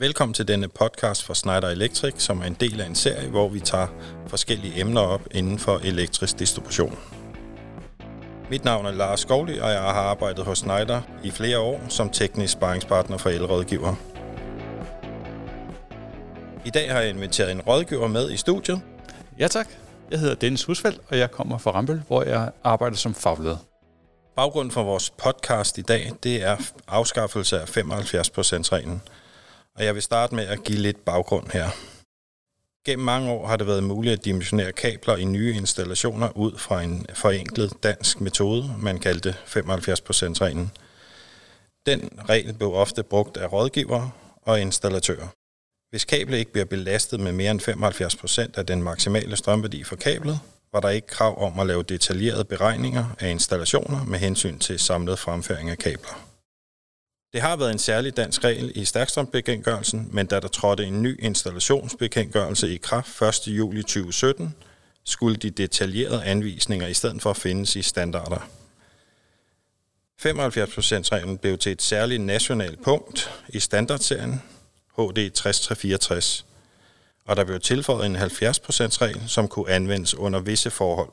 Velkommen til denne podcast fra Schneider Electric, som er en del af en serie, hvor vi tager forskellige emner op inden for elektrisk distribution. Mit navn er Lars Skovli, og jeg har arbejdet hos Schneider i flere år som teknisk sparringspartner for elrådgiver. I dag har jeg inviteret en rådgiver med i studiet. Ja tak. Jeg hedder Dennis Husfeldt, og jeg kommer fra Rambøl, hvor jeg arbejder som fagleder. Baggrunden for vores podcast i dag, det er afskaffelse af 75%-reglen. Og jeg vil starte med at give lidt baggrund her. Gennem mange år har det været muligt at dimensionere kabler i nye installationer ud fra en forenklet dansk metode, man kaldte 75%-reglen. Den regel blev ofte brugt af rådgivere og installatører. Hvis kablet ikke bliver belastet med mere end 75% af den maksimale strømværdi for kablet, var der ikke krav om at lave detaljerede beregninger af installationer med hensyn til samlet fremføring af kabler. Det har været en særlig dansk regel i stærkstrømbekendtgørelsen, men da der trådte en ny installationsbekendtgørelse i kraft 1. juli 2017, skulle de detaljerede anvisninger i stedet for findes i standarder. 75%-reglen blev til et særligt nationalt punkt i standardserien HD 6364, og der blev tilføjet en 70%-regel, som kunne anvendes under visse forhold.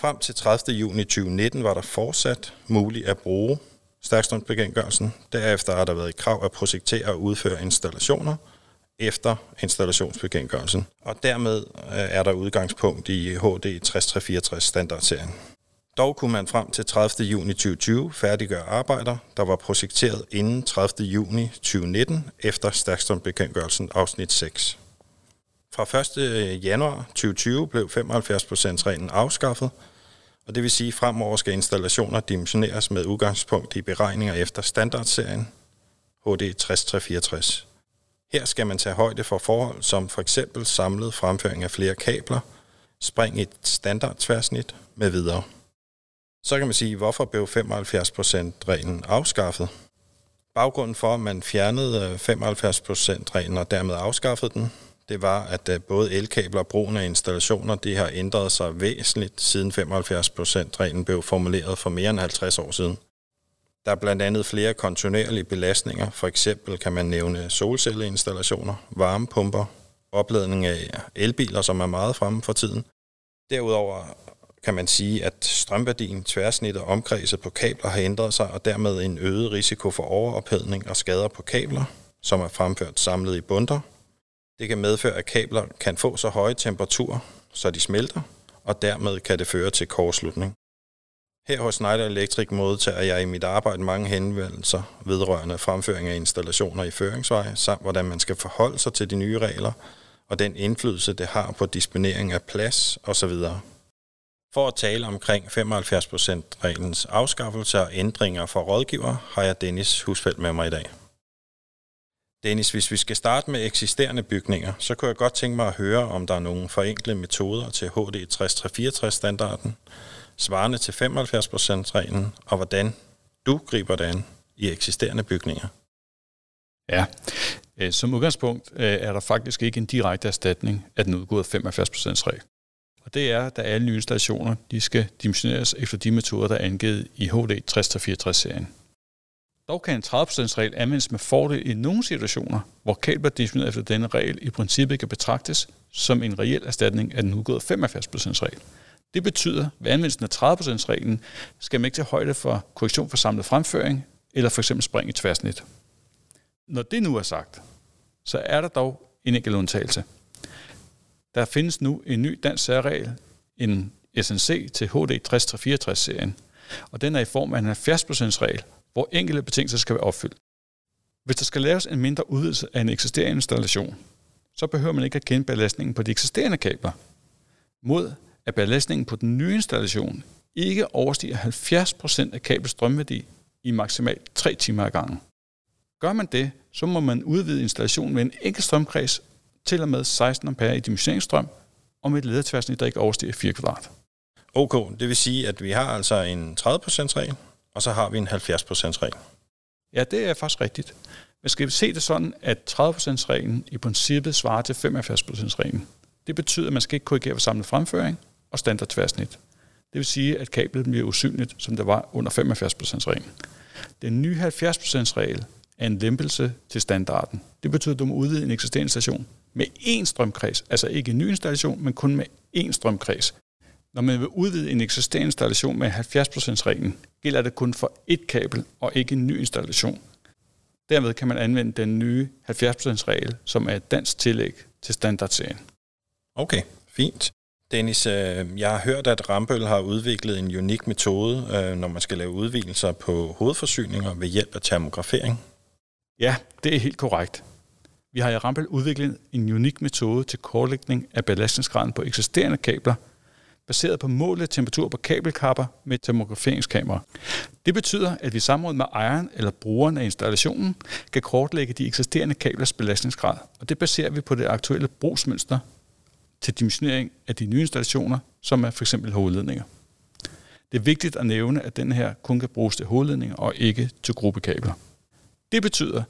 Frem til 30. juni 2019 var der fortsat muligt at bruge stærkstrømsbekendtgørelsen. Derefter har der været et krav at projektere og udføre installationer efter installationsbekendtgørelsen. Og dermed øh, er der udgangspunkt i HD 6364 standardserien. Dog kunne man frem til 30. juni 2020 færdiggøre arbejder, der var projekteret inden 30. juni 2019 efter stærkstrømbekendtgørelsen afsnit 6. Fra 1. Øh, januar 2020 blev 75%-reglen afskaffet, og det vil sige, at fremover skal installationer dimensioneres med udgangspunkt i beregninger efter standardserien HD 6364. Her skal man tage højde for forhold som for eksempel samlet fremføring af flere kabler, spring i et standardtværsnit med videre. Så kan man sige, hvorfor blev 75%-reglen afskaffet? Baggrunden for, at man fjernede øh, 75%-reglen og dermed afskaffede den, det var, at øh, både elkabler og brugen af installationer, de har ændret sig væsentligt siden 75%-reglen blev formuleret for mere end 50 år siden. Der er blandt andet flere kontinuerlige belastninger. For eksempel kan man nævne solcelleinstallationer, varmepumper, opladning af elbiler, som er meget fremme for tiden. Derudover kan man sige, at strømværdien, tværsnit og omkredset på kabler har ændret sig, og dermed en øget risiko for overophedning og skader på kabler, som er fremført samlet i bunder, det kan medføre, at kabler kan få så høje temperaturer, så de smelter, og dermed kan det føre til kortslutning. Her hos Schneider Electric modtager jeg i mit arbejde mange henvendelser vedrørende fremføring af installationer i føringsvej, samt hvordan man skal forholde sig til de nye regler, og den indflydelse, det har på disponering af plads osv. For at tale omkring 75%-reglens afskaffelse og ændringer for rådgiver, har jeg Dennis Husfeldt med mig i dag. Dennis, hvis vi skal starte med eksisterende bygninger, så kunne jeg godt tænke mig at høre, om der er nogle forenklede metoder til HD 6364-standarden, svarende til 75%-reglen, og hvordan du griber det an i eksisterende bygninger. Ja, øh, som udgangspunkt øh, er der faktisk ikke en direkte erstatning af den udgåede 75%-regel. Og det er, da alle nye installationer de skal dimensioneres efter de metoder, der er angivet i HD 6364-serien. Dog kan en 30%-regel anvendes med fordel i nogle situationer, hvor kabler defineret efter denne regel i princippet kan betragtes som en reel erstatning af den udgåede 75%-regel. Det betyder, at ved anvendelsen af 30%-reglen skal man ikke tage højde for korrektion for samlet fremføring eller for eksempel spring i tværsnit. Når det nu er sagt, så er der dog en enkelt undtagelse. Der findes nu en ny dansk særregel, en SNC til HD 6364-serien, og den er i form af en 70%-regel, hvor enkelte betingelser skal være opfyldt. Hvis der skal laves en mindre udvidelse af en eksisterende installation, så behøver man ikke at kende belastningen på de eksisterende kabler, mod at belastningen på den nye installation ikke overstiger 70% af kablets strømværdi i maksimalt 3 timer ad gangen. Gør man det, så må man udvide installationen med en enkelt strømkreds til og med 16 ampere i dimensioneringsstrøm og med et ledertværsnit, der ikke overstiger 4 kvadrat. Okay, det vil sige, at vi har altså en 30% regel, og så har vi en 70%-regel. Ja, det er faktisk rigtigt. Men skal vi se det sådan, at 30%-reglen i princippet svarer til 75%-reglen. Det betyder, at man skal ikke korrigere for samlet fremføring og standard tværsnit. Det vil sige, at kablet bliver usynligt, som det var under 75%-reglen. Den nye 70%-regel er en lempelse til standarden. Det betyder, at du må udvide en eksisterende station med én strømkreds, altså ikke en ny installation, men kun med én strømkreds. Når man vil udvide en eksisterende installation med 70%-reglen, gælder det kun for ét kabel og ikke en ny installation. Dermed kan man anvende den nye 70%-regel, som er et dansk tillæg til standardserien. Okay, fint. Dennis, øh, jeg har hørt, at Rambøl har udviklet en unik metode, øh, når man skal lave udvidelser på hovedforsyninger ved hjælp af termografering. Ja, det er helt korrekt. Vi har i Rambøl udviklet en unik metode til kortlægning af belastningsgraden på eksisterende kabler, baseret på målet temperatur på kabelkapper med termograferingskamera. Det betyder, at vi sammen med ejeren eller brugeren af installationen kan kortlægge de eksisterende kablers belastningsgrad, og det baserer vi på det aktuelle brugsmønster til dimensionering af de nye installationer, som er f.eks. hovedledninger. Det er vigtigt at nævne, at den her kun kan bruges til hovedledninger og ikke til gruppekabler. Det betyder,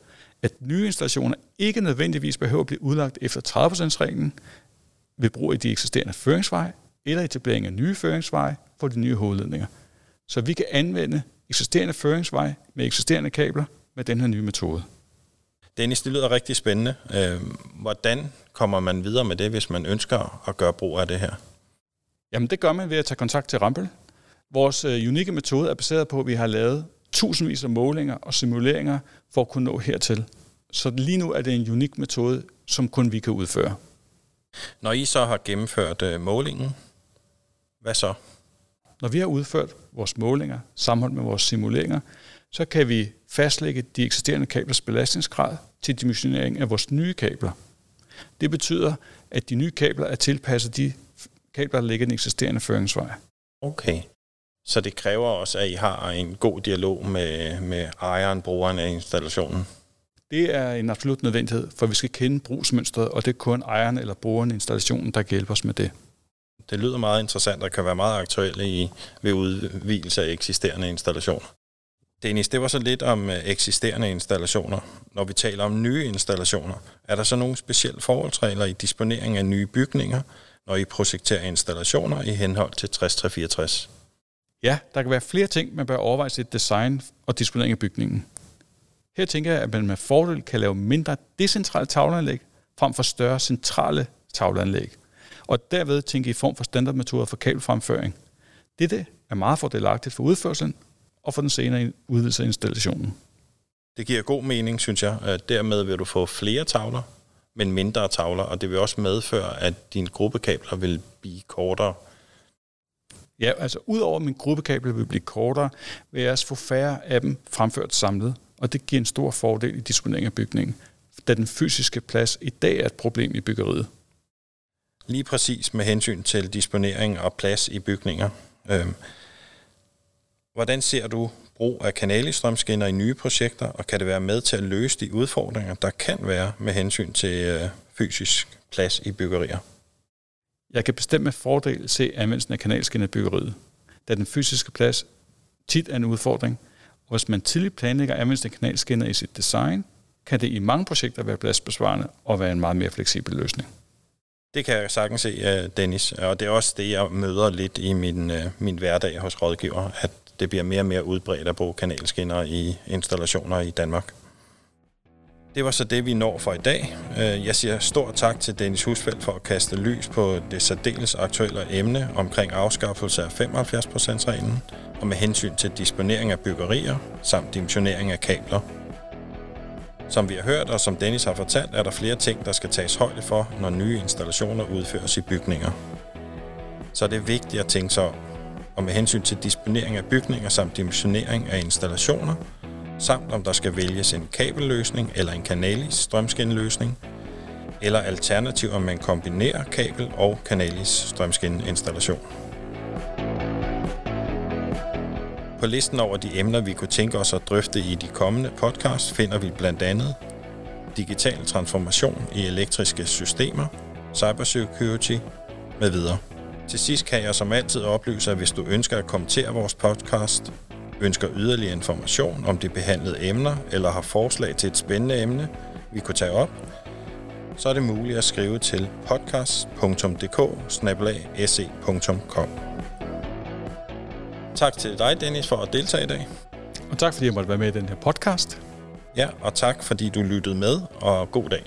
at nye installationer ikke nødvendigvis behøver at blive udlagt efter 30%-reglen ved brug af de eksisterende føringsveje eller etablering af nye føringsveje for de nye hovedledninger. Så vi kan anvende eksisterende føringsveje med eksisterende kabler med den her nye metode. Dennis, det lyder rigtig spændende. Øh, hvordan kommer man videre med det, hvis man ønsker at gøre brug af det her? Jamen det gør man ved at tage kontakt til Rampel. Vores øh, unikke metode er baseret på, at vi har lavet tusindvis af målinger og simuleringer for at kunne nå hertil. Så lige nu er det en unik metode, som kun vi kan udføre. Når I så har gennemført øh, målingen, hvad så? Når vi har udført vores målinger sammenholdt med vores simuleringer, så kan vi fastlægge de eksisterende kablers belastningsgrad til dimensionering af vores nye kabler. Det betyder, at de nye kabler er tilpasset de kabler, der ligger i den eksisterende føringsvej. Okay. Så det kræver også, at I har en god dialog med, med ejeren, brugeren af installationen? Det er en absolut nødvendighed, for vi skal kende brugsmønstret, og det er kun ejeren eller brugeren af installationen, der kan hjælpe os med det. Det lyder meget interessant og kan være meget aktuelt i, ved udvielse af eksisterende installationer. Dennis, det var så lidt om øh, eksisterende installationer. Når vi taler om nye installationer, er der så nogle specielle forholdsregler i disponering af nye bygninger, når I projekterer installationer i henhold til 6364? Ja, der kan være flere ting, man bør overveje sit design og disponering af bygningen. Her tænker jeg, at man med fordel kan lave mindre decentrale tavleanlæg frem for større centrale tavleanlæg, og derved tænke i form for standardmetoder for kabelfremføring. Dette er meget fordelagtigt for udførelsen og for den senere udvidelse af installationen. Det giver god mening, synes jeg. At dermed vil du få flere tavler, men mindre tavler, og det vil også medføre, at dine gruppekabler vil blive kortere. Ja, altså udover at min gruppekabler vil blive kortere, vil jeg også få færre af dem fremført samlet, og det giver en stor fordel i disponering af bygningen, da den fysiske plads i dag er et problem i byggeriet. Lige præcis med hensyn til disponering og plads i bygninger. Øhm, hvordan ser du brug af kanalistrømskinner i nye projekter, og kan det være med til at løse de udfordringer, der kan være med hensyn til øh, fysisk plads i byggerier? Jeg kan bestemt med fordel se anvendelsen af kanalskinner i byggeriet, da den fysiske plads tit er en udfordring, og hvis man tidligt planlægger anvendelsen af kanalskinner i sit design, kan det i mange projekter være pladsbesvarende og være en meget mere fleksibel løsning. Det kan jeg sagtens se, øh, Dennis, og det er også det, jeg møder lidt i min, øh, min hverdag hos rådgiver, at det bliver mere og mere udbredt at bruge kanalskinner i installationer i Danmark. Det var så det, vi når for i dag. Øh, jeg siger stor tak til Dennis Husfeldt for at kaste lys på det særdeles aktuelle emne omkring afskaffelse af 75%-reglen og med hensyn til disponering af byggerier samt dimensionering af kabler. Som vi har hørt, og som Dennis har fortalt, er der flere ting, der skal tages højde for, når nye installationer udføres i bygninger. Så det er vigtigt at tænke sig om, og med hensyn til disponering af bygninger samt dimensionering af installationer, samt om der skal vælges en kabelløsning eller en kanalis strømskinneløsning, eller alternativ om man kombinerer kabel- og kanalis strømskinneinstallation. På listen over de emner, vi kunne tænke os at drøfte i de kommende podcasts, finder vi blandt andet digital transformation i elektriske systemer, cybersecurity med videre. Til sidst kan jeg som altid oplyse, at hvis du ønsker at kommentere vores podcast, ønsker yderligere information om de behandlede emner, eller har forslag til et spændende emne, vi kunne tage op, så er det muligt at skrive til podcast.dk Tak til dig, Dennis, for at deltage i dag. Og tak fordi jeg måtte være med i den her podcast. Ja, og tak fordi du lyttede med, og god dag.